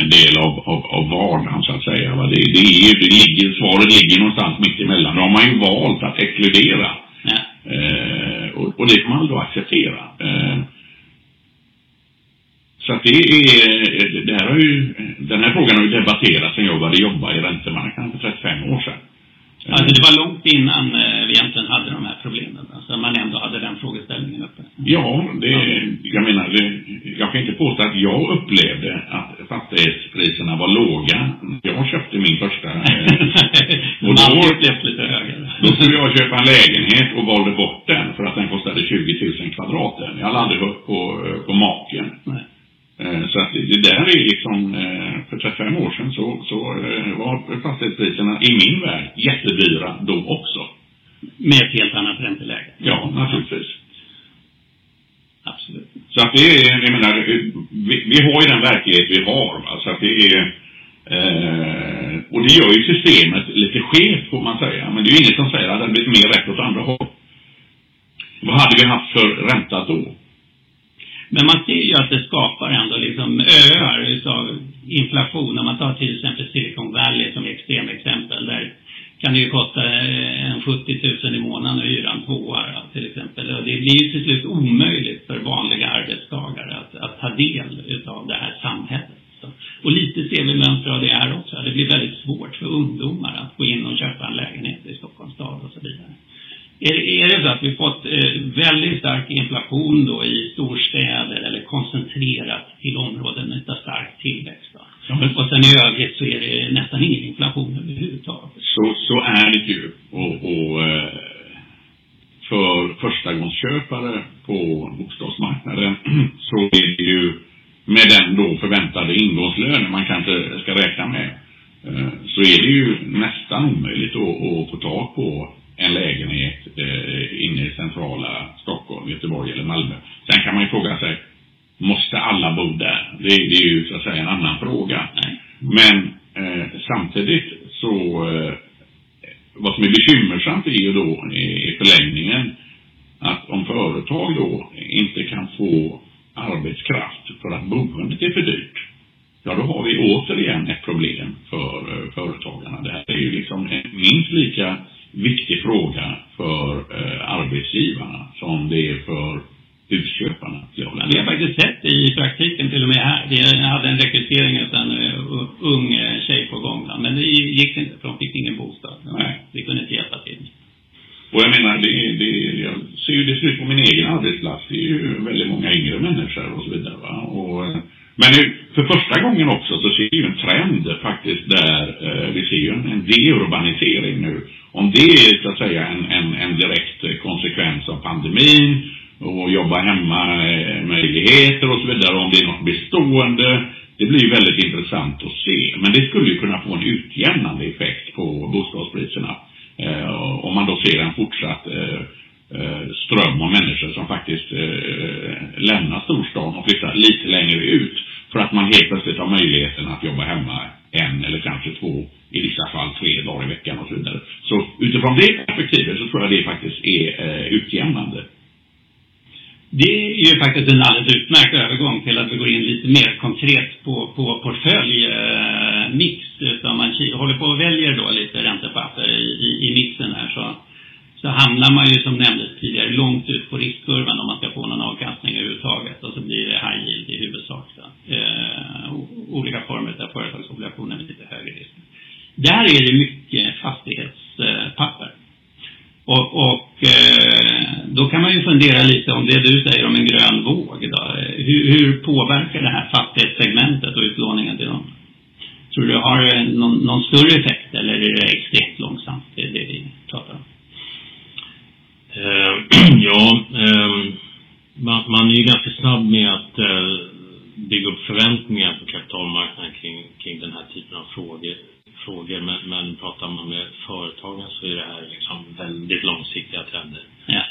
en del av, av, av vardagen så att säga? Va? Det, det, är, ju- det ligger, någonstans mitt emellan. Då har man ju valt att exkludera Ja. Eh, och, och det får man då acceptera. Eh, så att det är, det här har ju, den här frågan har ju debatterats sen jag började jobba i räntemarknaden för 35 år sedan. Eh, Alltså det var långt innan eh, vi egentligen hade de här problemen. Alltså man ändå hade den frågeställningen uppe. Ja, det, jag menar, det, jag kan inte påstå att jag upplevde att fastighetspriserna var låga. Jag köpte min första. Eh, och Och då- då... upplevt lite högre. Då skulle jag köpa en lägenhet och valde bort den för att den kostade 20 000 Jag hade aldrig hört på, på maken. Eh, Så att det där är liksom, eh, för 35 år sedan så, så eh, var fastighetspriserna i min värld jättedyra då också. Med ett helt annat ränteläge. Ja, naturligtvis. Absolut. Så att det är, jag menar, eh, vi, vi har ju den verklighet vi har. Va? Så att det är, eh, och det gör ju systemet lite skevt får man säga. Men det är ju inget som säger att det blivit mer rätt åt andra håll. Vad hade vi haft för ränta då? Men man ser ju att det skapar ändå liksom öar utav inflation. Om man tar till exempel Silicon Valley som extremexempel. Där kan det ju kosta eh, en 70 000 i månaden att hyra en tvåa till exempel. Och det blir ju till slut omöjligt för vanliga arbetstagare att, att ta del utav det här samhället. Så. Och lite ser vi mönster av det här också. Det blir väldigt svårt för ungdomar att gå in och köpa en lägenhet i Stockholms stad och så vidare. Är, är det så att vi fått eh, väldigt stark inflation då i storstäder eller koncentrerat till områden med stark tillväxt? Då? Och sen i övrigt så är det nästan ingen inflation överhuvudtaget. Så, så är det ju. Och, och eh, för förstagångsköpare på bostadsmarknaden [CLEARS THROAT] så är det ju med den då förväntade ingångslönen man kanske ska räkna med eh, så är det ju nästan omöjligt att, att få tag på en lägenhet eh, inne i centrala Stockholm, Göteborg eller Malmö. Sen kan man ju fråga sig, måste alla bo där? Det, det är ju så att säga en annan fråga. Nej. Men eh, samtidigt så eh, vad som är bekymmersamt är ju då i förlängningen att om företag då inte kan få arbetskraft för att boendet är för dyrt, ja då har vi återigen ett problem för uh, företagarna. Det här är ju liksom en minst lika viktig fråga för uh, arbetsgivarna som det är för husköparna. Ja, vi har faktiskt sett det i praktiken till och med här. Vi hade en rekrytering av en uh, ung tjej på gång. Men det gick inte för de fick ingen bostad. Nej. Vi kunde inte hjälpa till. Och jag menar, det, det, jag ser ju det slut på min egen arbetsplats. Det är ju väldigt många yngre människor och så vidare. Va? Och, men för första gången också så ser vi ju en trend faktiskt där eh, vi ser ju en, en deurbanisering det är så att säga en, en, en direkt konsekvens av pandemin och jobba hemma eh, möjligheter och så vidare. Om det är något bestående. Det blir ju väldigt intressant att se. Men det skulle ju kunna få en utjämnande effekt på bostadspriserna. Eh, om man då ser en fortsatt eh, eh, ström av människor som faktiskt lämnar storstan och flyttar lite längre ut för att man helt plötsligt har möjligheten att jobba hemma en eller kanske två, i vissa fall tre dagar i veckan och så vidare. Så utifrån det perspektivet så tror jag det faktiskt är utjämnande. Det är ju faktiskt en alldeles utmärkt övergång till att vi går in lite mer konkret på, på portföljmix. Utan man håller på och väljer då lite räntepapper i, i, i mixen här så, så hamnar man ju som nämndes tidigare långt ut på riskkurvan om man ska få någon avkastning överhuvudtaget. Och så blir det high yield i huvudsak. Då. Eh, olika former av företagsobligationer med lite högre risk. Där är det mycket fastighetspapper. Och, och eh, fundera lite om det du säger om en grön våg. Då. Hur, hur påverkar det här fastighetssegmentet och utlåningen till dem? Tror du det har eh, någon, någon större effekt eller är det extremt långsamt? Det är det vi pratar om. Uh, ja, uh, man, man, är ju ganska snabb med att uh, bygga upp förväntningar på kapitalmarknaden kring, kring den här typen av frågor frågor, men, men pratar man med företagen så är det här liksom väldigt långsiktiga trender. Ja.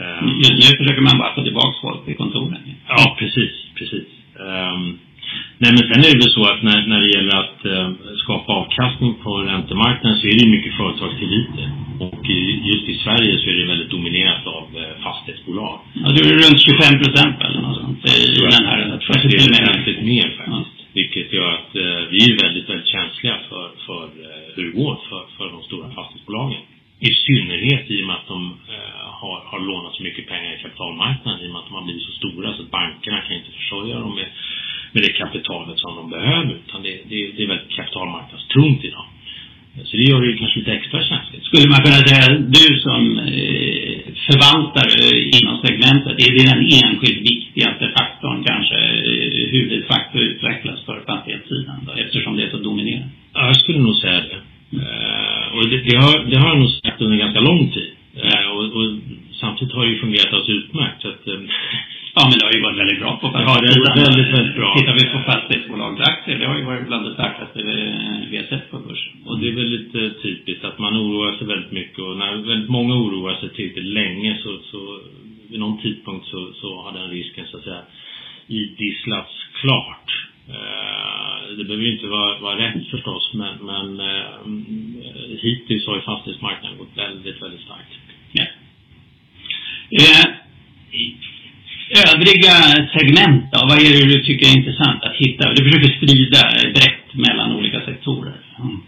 Um, Just nu försöker man bara få tillbaka folk till kontoren. Ja, precis, precis. Um, nej, men sen är det väl så att när, när det gäller att uh, skapa avkastning på räntemarknaden så är det mycket företagskrediter. Och i, just i Sverige så är det väldigt dominerat av uh, fastighetsbolag. Ja, det är runt 25 procent eller något sånt i den här. Det är väsentligt mer faktiskt. Ja. Vilket gör att uh, vi är väldigt, väldigt känsliga för, för hur det går för, för de stora fastighetsbolagen. I synnerhet i och med att de eh, har, har lånat så mycket pengar i kapitalmarknaden i och med att de har blivit så stora så att bankerna kan inte försörja dem med, med det kapitalet som de behöver. Utan det, det, det är väldigt kapitalmarknadstungt idag. Så det gör det kanske lite extra känsligt. Skulle man kunna säga, du som eh, förvaltare inom segmentet, är det den enskilt viktigaste faktorn kanske, eh, huvudfaktor utvecklas för fastighetssidan då, eftersom det är så dominerande? Ja, jag skulle nog säga det. Uh, och det, det, har, det har jag nog sagt under ganska lång tid. Uh, och, samtidigt har det ju fungerat alldeles utmärkt. Så att, uh, [LAUGHS] ja, men det har ju varit väldigt bra på Ja, det har varit väldigt, väldigt bra. Tittar vi på fastighetsbolagsaktier, det har ju varit bland det starkaste vi har sett på börsen. Och det är väl lite typiskt att man oroar sig väldigt mycket och när väldigt många oroar sig tillräckligt länge så, så vid någon tidpunkt så, så har den risken så att säga idisslats klart. Eh, det behöver ju inte vara, vara rätt förstås, men, men eh, hittills har ju fastighetsmarknaden gått väldigt, väldigt starkt. Ja. Eh, övriga segment då? Vad är det du tycker är intressant att hitta? Du försöker sprida brett mellan olika sektorer. Mm.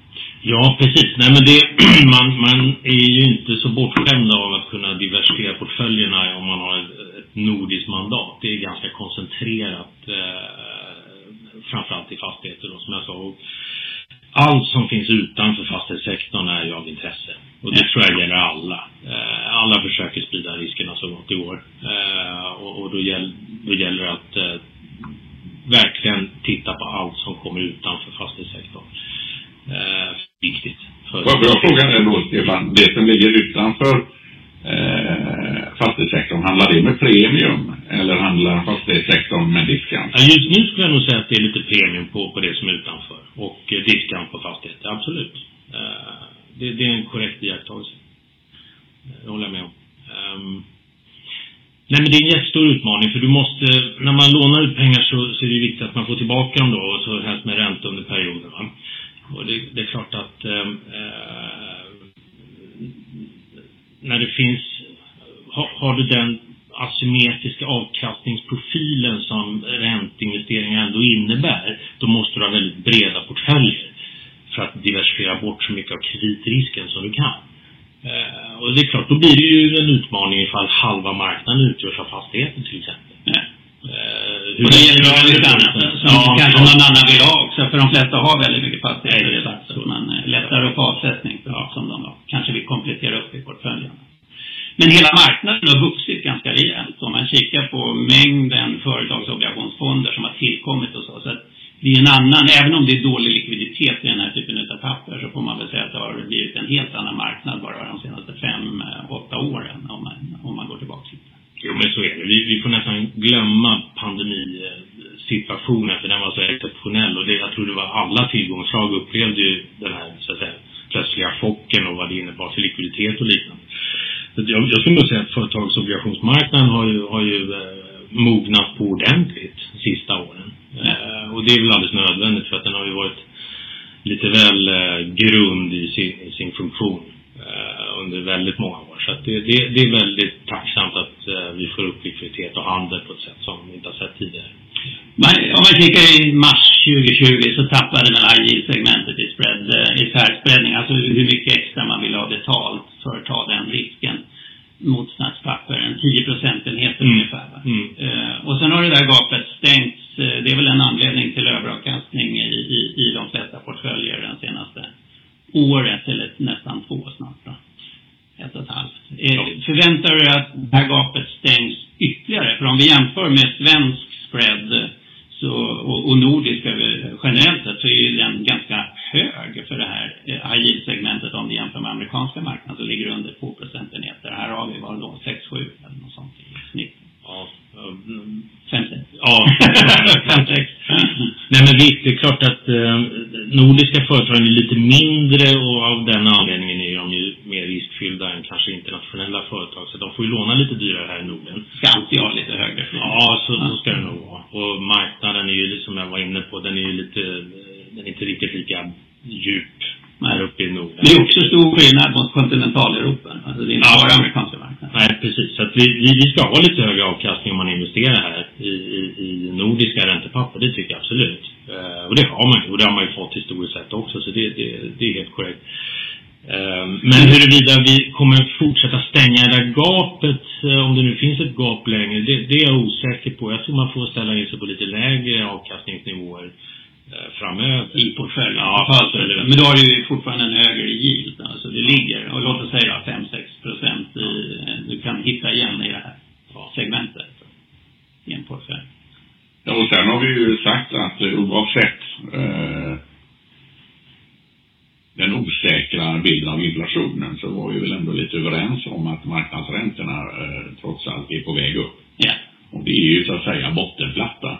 Ja, precis. Nej, men det, [CLEARS THROAT] man, man är ju inte så bortskämd av att kunna diversifiera portföljerna om man har ett, ett nordiskt mandat. Det är ganska koncentrerat eh, framförallt i fastigheter då, som jag sa. Och allt som finns utanför fastighetssektorn är ju av intresse. Och det tror jag gäller alla. Eh, alla försöker sprida riskerna så gott det går. Eh, och, och då, gäll, då gäller det att eh, verkligen titta på allt som kommer utanför fastighetssektorn. Eh, viktigt. Får jag fråga dig då, Stefan, det som ligger utanför eh, fastighetssektorn, handlar det med premium eller handlar fastighetssektorn med discount? Ja, just nu skulle jag nog säga att det är lite premium på, på det som är utanför och eh, discount på fastigheter, absolut. Eh, det, det, är en korrekt iakttagelse. Det håller jag med om. Um, nej men det är en jättestor utmaning för du måste, när man lånar ut pengar så, så är det viktigt att man får tillbaka dem då och så helst med ränta under perioden. Va? Och det, det, är klart att ehm, eh, när det finns, har, har, du den asymmetriska avkastningsprofilen som ränteinvesteringar ändå innebär, då måste du ha väldigt breda portföljer för att diversifiera bort så mycket av kreditrisken som du kan. Eh, och det är klart, då blir det ju en utmaning ifall halva marknaden utgörs av fastigheter till exempel. Ja. Eh, och det gäller ju lite annat som ja, kanske någon annan vill ha också. För de flesta har väldigt mycket fastigheter redan. Så man är lättare att få avsättning för ja. som de då kanske vill komplettera upp i portföljen. Men hela marknaden har vuxit ganska rejält. Om man kikar på mängden företagsobligationsfonder som har tillkommit och så. så att det är en annan, även om det är dålig likviditet i den här typen av papper så får man väl säga att det har blivit en helt annan marknad bara de senaste fem, åtta åren om man, om man går tillbaka lite. Jo men så är det. Vi, får nästan glömma pandemisituationen för den var så exceptionell och det, jag tror det var alla tillgångsslag upplevde ju den här så att säga plötsliga chocken och vad det innebar för likviditet och liknande. Så jag, jag skulle nog säga att företagsobligationsmarknaden har ju, har ju eh, mognat på ordentligt de sista åren. Eh, och det är väl alldeles nödvändigt för att den har ju varit lite väl eh, grund i sin, i sin funktion eh, under väldigt många år. Så det, det, det, är väldigt tacksamt att eh, vi likviditet och handel på ett sätt som vi inte har sett tidigare. om man kikar i mars 2020 så tappade den high segmentet i, spread, eh, i särspreadning, alltså hur mycket extra man vill ha betalt för att ta den risken mot statspapper, en 10 procentenheter mm. ungefär. Mm. Uh, och sen har det där gapet stängts. Uh, det är väl en anledning till överavkastning i, i, i de flesta portföljer den senaste året, eller nästan två snart då. Ett och ett halvt. Uh, förväntar du att det här gapet stängs ytterligare? För om vi jämför med svensk spread så, och, och nordiska generellt sett så är ju den ganska hög för det här high segmentet om vi jämför med amerikanska marknaden så ligger det under 2 procentenheter. Här har vi vad då 6-7 eller något sånt i snitt. Ja. 5-6. Ja, 5-6. Nej men visst, det är klart att eh, nordiska företag är lite mindre och av den anledningen är de ju mer riskfyllda än kanske internationella företag. Så de får ju låna lite dyrare här i Norden. Ska alltid ha lite högre flyg. Ja, så, så ska det nog vara. Och marknaden är ju, som jag var inne på, den är ju lite, den är inte riktigt lika djup här uppe i Norden. Det är också stor skillnad mot kontinentaleuropa. Alltså det är inte ja. bara amerikanska marknaden. Nej, precis. Så att vi, vi, vi, ska ha lite högre avkastning om man investerar här i nordiska räntepapper. Det tycker jag absolut. Uh, och det har man ju. Och det har man ju fått historiskt sett också. Så det, det, det är helt korrekt. Uh, men huruvida vi kommer fortsätta stänga det där gapet, uh, om det nu finns ett gap längre, det, det är jag osäker på. Jag tror man får ställa in sig på lite lägre avkastningsnivåer Eh, framöver. I portföljen? Ja, absolut. Men då har du ju fortfarande en högre yield. Alltså det ligger, och låt oss säga 5-6 procent i, du kan hitta igen i det här segmentet. I en portfölj. Ja, och sen har vi ju sagt att oavsett eh, den osäkra bilden av inflationen så var vi väl ändå lite överens om att marknadsräntorna eh, trots allt är på väg upp. Ja. Och det är ju så att säga bottenplatta.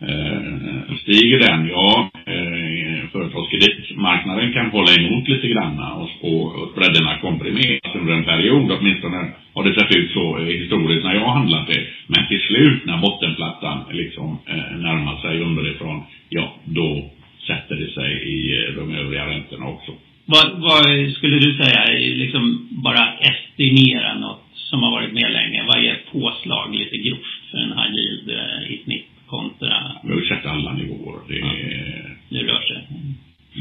Eh, stiger den, ja, eh, företagskreditmarknaden kan hålla emot lite grann och, och spreaderna komprimeras under en period. Åtminstone har det sett ut så historiskt när jag har handlat det. Men till slut när bottenplattan liksom eh, närmar sig underifrån, ja, då sätter det sig i de övriga räntorna också. Vad, vad skulle du säga, liksom bara estimera något som har varit med länge? Vad är ett påslag lite grovt för en high yield i snitt? kontra... Vi har sett alla nivåer. Det, ja. det rör sig.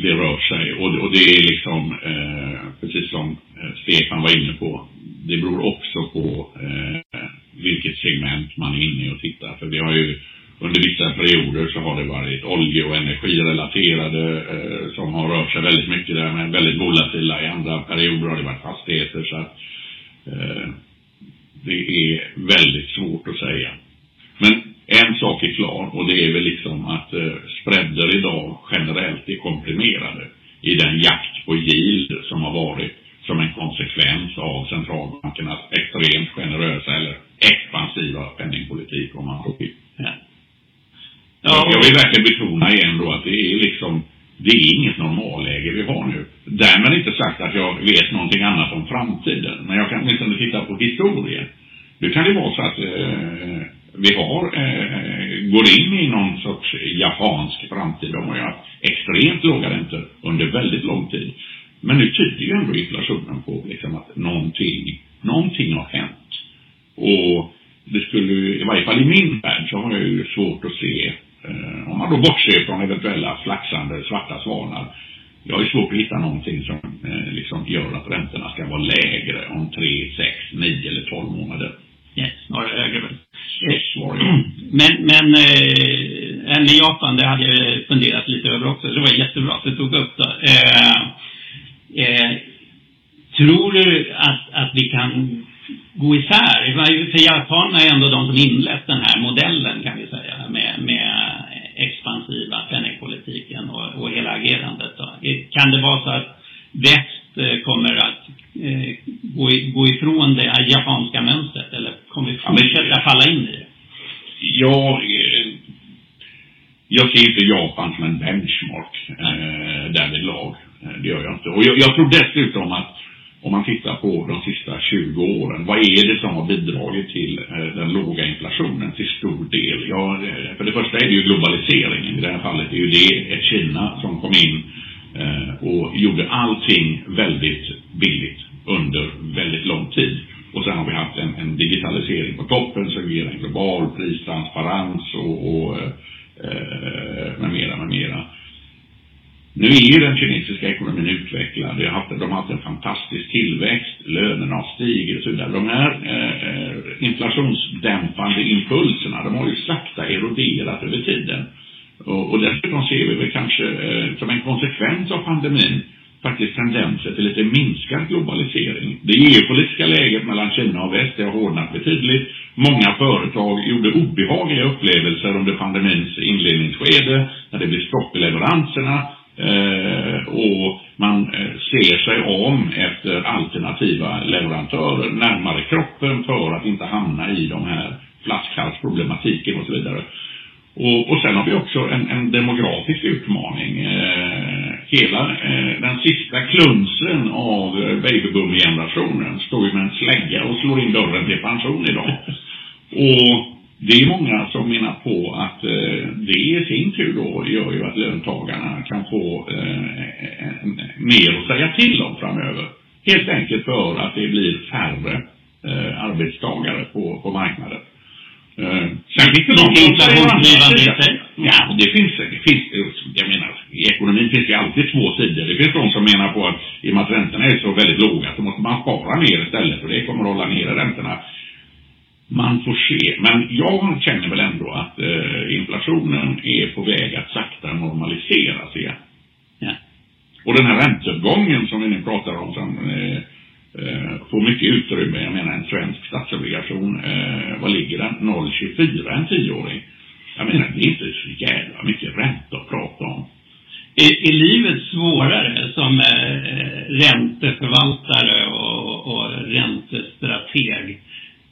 Det rör sig och, och det är liksom, eh, precis som eh, Stefan var inne på, det beror också på eh, vilket segment man är inne och tittar. För vi har ju under vissa perioder så har det varit olje och energirelaterade eh, som har rört sig väldigt mycket där, men väldigt volatila. I andra perioder har det varit fastigheter så att eh, det är väldigt svårt att säga. Men En sak är klar och det är väl liksom att eh, spreader idag generellt är komprimerade i den jakt på yield som har varit som en konsekvens av centralbankernas extremt generösa eller expansiva penningpolitik om man så vill. Ja. Ja, jag vill verkligen betona igen då att det är liksom det är inget normalläge vi har nu. Därmed inte sagt att jag vet någonting annat om framtiden. Men jag kan åtminstone titta på historien. Nu kan det vara så att eh, vi har, eh, går in i någon sorts japansk framtid. De har ju haft extremt låga räntor under väldigt lång tid. Men nu tyder ju ändå inflationen på liksom att någonting, någonting har hänt. Och det skulle, i varje fall i min värld, så har jag ju svårt att se, eh, om man då bortser från eventuella flaxande svarta svanar, jag har ju svårt att hitta någonting som eh, liksom gör att räntorna ska vara lägre om tre, sex, nio eller tolv månader. Yes, snarare högre väl. Men, men eh, i Japan, det hade jag funderat lite över också. Det var jättebra att du tog upp det. Eh, eh, tror du att, att vi kan gå isär? För japanerna är ändå de som inlett den här modellen kan vi säga med, med expansiva penningpolitiken och, och hela agerandet. Då. Kan det vara så att väst eh, kommer att eh, gå, gå ifrån det japanska mönstret eller kommer vi fortsätta falla in i det? Ja, eh, jag ser inte Japan som en benchmark eh, därvidlag. Eh, det gör jag inte. Och jag, jag tror dessutom att om man tittar på de sista 20 åren, vad är det som har bidragit till eh, den låga inflationen till stor del? Ja, för det första är det ju globaliseringen. I det här fallet är ju det ett Kina som kom in och gjorde allting väldigt billigt under väldigt lång tid. Och sen har vi haft en, en digitalisering på toppen som ger en global pristransparens och, och eh, med mera, med mera. Nu är ju den kinesiska ekonomin utvecklad. De har haft, de har haft en fantastisk tillväxt, lönerna har stigit och så vidare. De här eh, inflationsdämpande impulserna, de har ju sakta eroderat över tiden. Och, och dessutom ser vi väl kanske eh, som en konsekvens av pandemin faktiskt tendenser till lite minskad globalisering. Det geopolitiska läget mellan Kina och väst har hårdnat betydligt. Många företag gjorde obehagliga upplevelser under pandemins inledningsskede när det blev stopp i leveranserna eh, och man eh, ser sig om efter alternativa leverantörer närmare kroppen för att inte hamna i de här flaskhalsproblematiken och så vidare. Och, och sen har vi också en, en demografisk utmaning. Eh, hela eh, den sista klunsen av eh, babyboom-generationen står ju med en slägga och slår in dörren till pension idag. Och det är många som menar på att eh, det i sin tur då gör ju att löntagarna kan få eh, mer att säga till om framöver. Helt enkelt för att det blir färre eh, arbetstagare på, på marknaden. Finns det någon inflationsdrivande i sig. Ja, det finns, det finns, jag menar, i ekonomin finns det alltid två sidor. Det finns de som menar på att i och med att räntorna är så väldigt låga så måste man spara mer istället och det kommer att hålla nere räntorna. Man får se. Men jag känner väl ändå att eh, inflationen är på väg att sakta normaliseras igen. Ja. Och den här ränteuppgången som vi nu pratar om som eh, får mycket utrymme. Jag menar en svensk statsobligation, eh, vad ligger den? 0,24 en tioåring. Jag menar det är inte så jävla mycket ränta att prata om. Är, är livet svårare som eh, ränteförvaltare och, och räntestrateg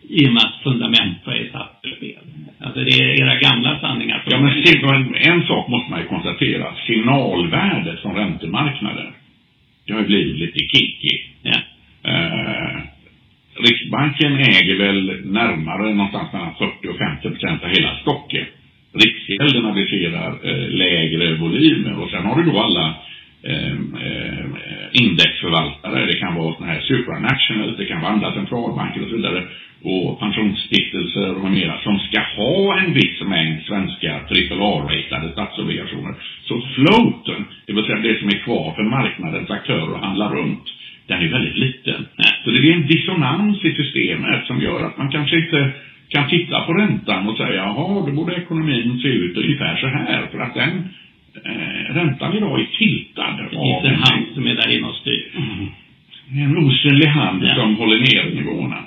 i och med att fundamenta är satt ur spel? Alltså det är era gamla sanningar. Ja, men en sak måste man ju konstatera. Signalvärdet från räntemarknaden, det har ju blivit lite kickig. Ja. Eh, Riksbanken äger väl närmare någonstans mellan 40 och 50 procent av hela stocken. Riksgälden aviserar eh, lägre volymer och sen har du då alla eh, eh indexförvaltare. Det kan vara sådana här supranationals, det kan vara andra centralbanker och så vidare och pensionsstiftelser och mera som ska ha en viss mängd svenska AAA-ratade statsobligationer. Så floaten, det vill säga det som är kvar för marknadens aktörer att handla runt, den är väldigt liten. Så det är en dissonans i systemet som gör att man kanske inte kan titta på räntan och säga jaha, då borde ekonomin se ut ungefär så här. För att den eh, räntan idag är tiltad. Det finns en hand som är där inne och styr. Mm. En osynlig hand ja. som håller ner nivåerna.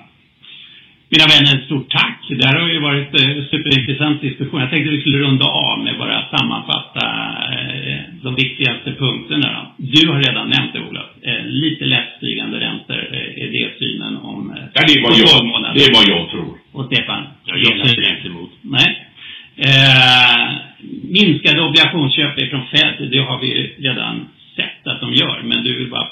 Mina vänner, stort tack. Det här har ju varit super, superintressant diskussion. Jag tänkte vi skulle runda av med bara sammanfatta eh, de viktigaste punkterna. Då. Du har redan nämnt det, Olof. Eh, lite lättstigande räntor eh, är det synen om eh, Ja, det är vad jag, det är vad jag tror. Och Stefan? Ja, jag säger inte emot. Nej. Eh, minskade obligationsköp från Fed, det har vi redan sett att de gör. Men du vill bara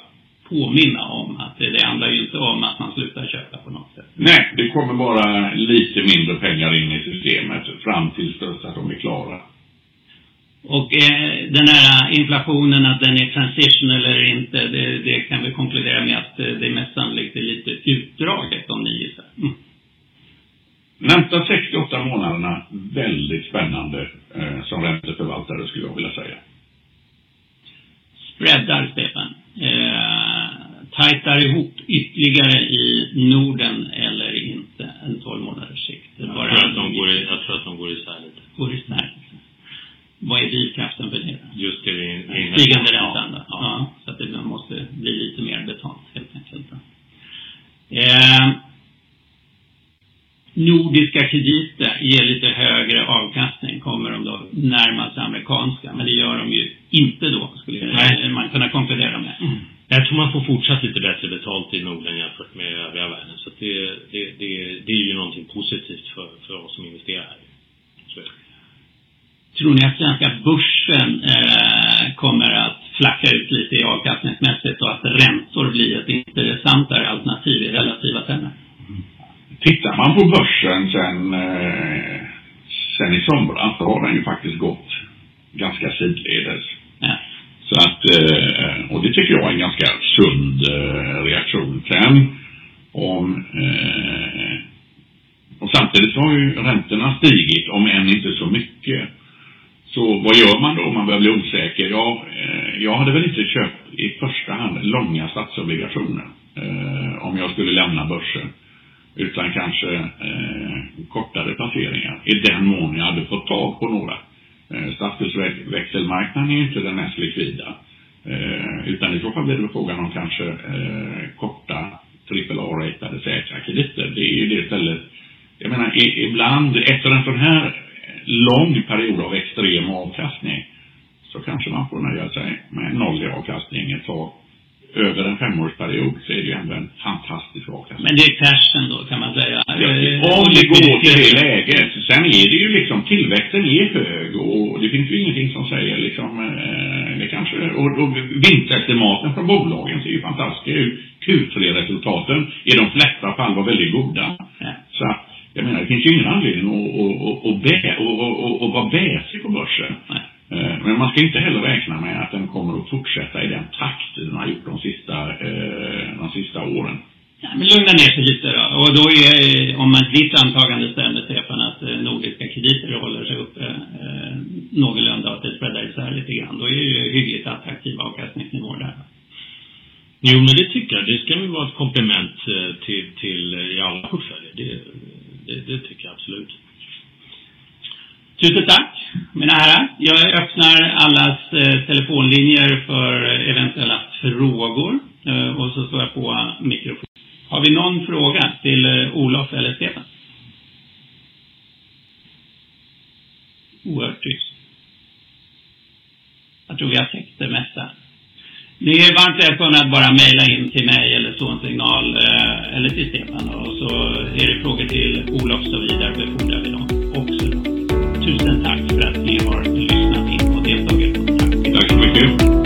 påminna om att det, det handlar ju inte om att man slutar köpa på något sätt. Nej, det kommer bara lite mindre pengar in i systemet fram tills dess att de är klara. Och eh, den här inflationen, att den är transitional eller inte, det, det kan vi konkludera med att eh, det är mest sannolikt är lite utdraget om ni gissar. Mm. Närmsta 68 månaderna, väldigt spännande eh, som ränteförvaltare skulle jag vilja säga. Spreadar, Stefan. Eh, tajtar ihop ytterligare i Norden eller inte en 12 månaders sikt? Jag tror, att de går, i, jag tror att de går isär lite. Går isär? Vad är drivkraften för det? Just det vi är Stigande räntan? Ja. ja. Så att det måste bli lite mer betalt helt enkelt. Eh, nordiska krediter ger lite högre avkastning. Kommer de då närma sig amerikanska. Men det gör de ju inte då, skulle Nej. man kunna konkludera med. Mm. Jag tror man får fortsatt lite bättre betalt i Norden jämfört med övriga världen. Så det, det, det, det är ju någonting positivt för, för oss som investerar här. Så. Tror ni att svenska börsen eh, kommer att flacka ut lite i avkastningsmässigt och att räntor blir ett intressantare alternativ i relativa termer? Tittar man på börsen sen, eh, sen i somras så har den ju faktiskt gått ganska sidledes. Ja. Så att, eh, och det tycker jag är en ganska sund eh, reaktion. Sen om eh, och samtidigt så har ju räntorna stigit, om än inte så mycket. Så vad gör man då om man börjar bli osäker? Ja, jag hade väl inte köpt i första hand långa statsobligationer om jag skulle lämna börsen. Utan kanske eh, kortare placeringar i den mån jag hade fått tag på några. Eh, Statsskuldsväxelmarknaden är ju inte den mest likvida. Eh, utan i så fall blir det frågan om kanske eh, korta AAA-ratade säkra krediter. Det är ju det stället. Jag menar, ibland efter en sån här lång period av extrem avkastning så kanske man får nöja sig med noll i avkastning ett tag över en femårsperiod så är det ju ändå en fantastisk avkastning. Men det är cashen då kan man säga. Ja, om det går till det läget. Sen är det ju liksom tillväxten är hög och det finns ju ingenting som säger liksom eh, det kanske och, och vinstestimaten från bolagen ser ju fantastiska ut. Q3-resultaten i de flesta fall var väldigt goda. Så att jag menar, det finns ju ingen anledning att, att, att, att, att, att vara bäsig på börsen. Eh, men man ska inte heller räkna med att den kommer att fortsätta i den takt den har gjort de sista, eh, de sista åren. Ja, men lugna ner sig lite då. Och då är, om man ditt antagande stämmer Stefan, att eh, nordiska krediter håller sig uppe eh, någorlunda och att det spreadar isär lite grann, då är det ju hyggligt attraktiva avkastningsnivåer där. Jo, men det tycker jag. Det ska väl vara ett komplement eh, till, till eh, i alla portföljer. Det, det, det tycker jag absolut. Tusen tack, mina herrar. Jag öppnar allas eh, telefonlinjer för eh, eventuella frågor. Eh, och så slår jag på mikrofonen. Har vi någon fråga till eh, Olof eller Stefan? Oerhört tyst. Jag tror vi har täckt det mesta. Ni är varmt välkomna att bara mejla in till mig eller så en signal eh, eller till Stefan. Och så är det frågor till Olof så vidare befordrar vi dem också. Tusen tack för att ni har lyssnat in och deltagit. Tack så mycket.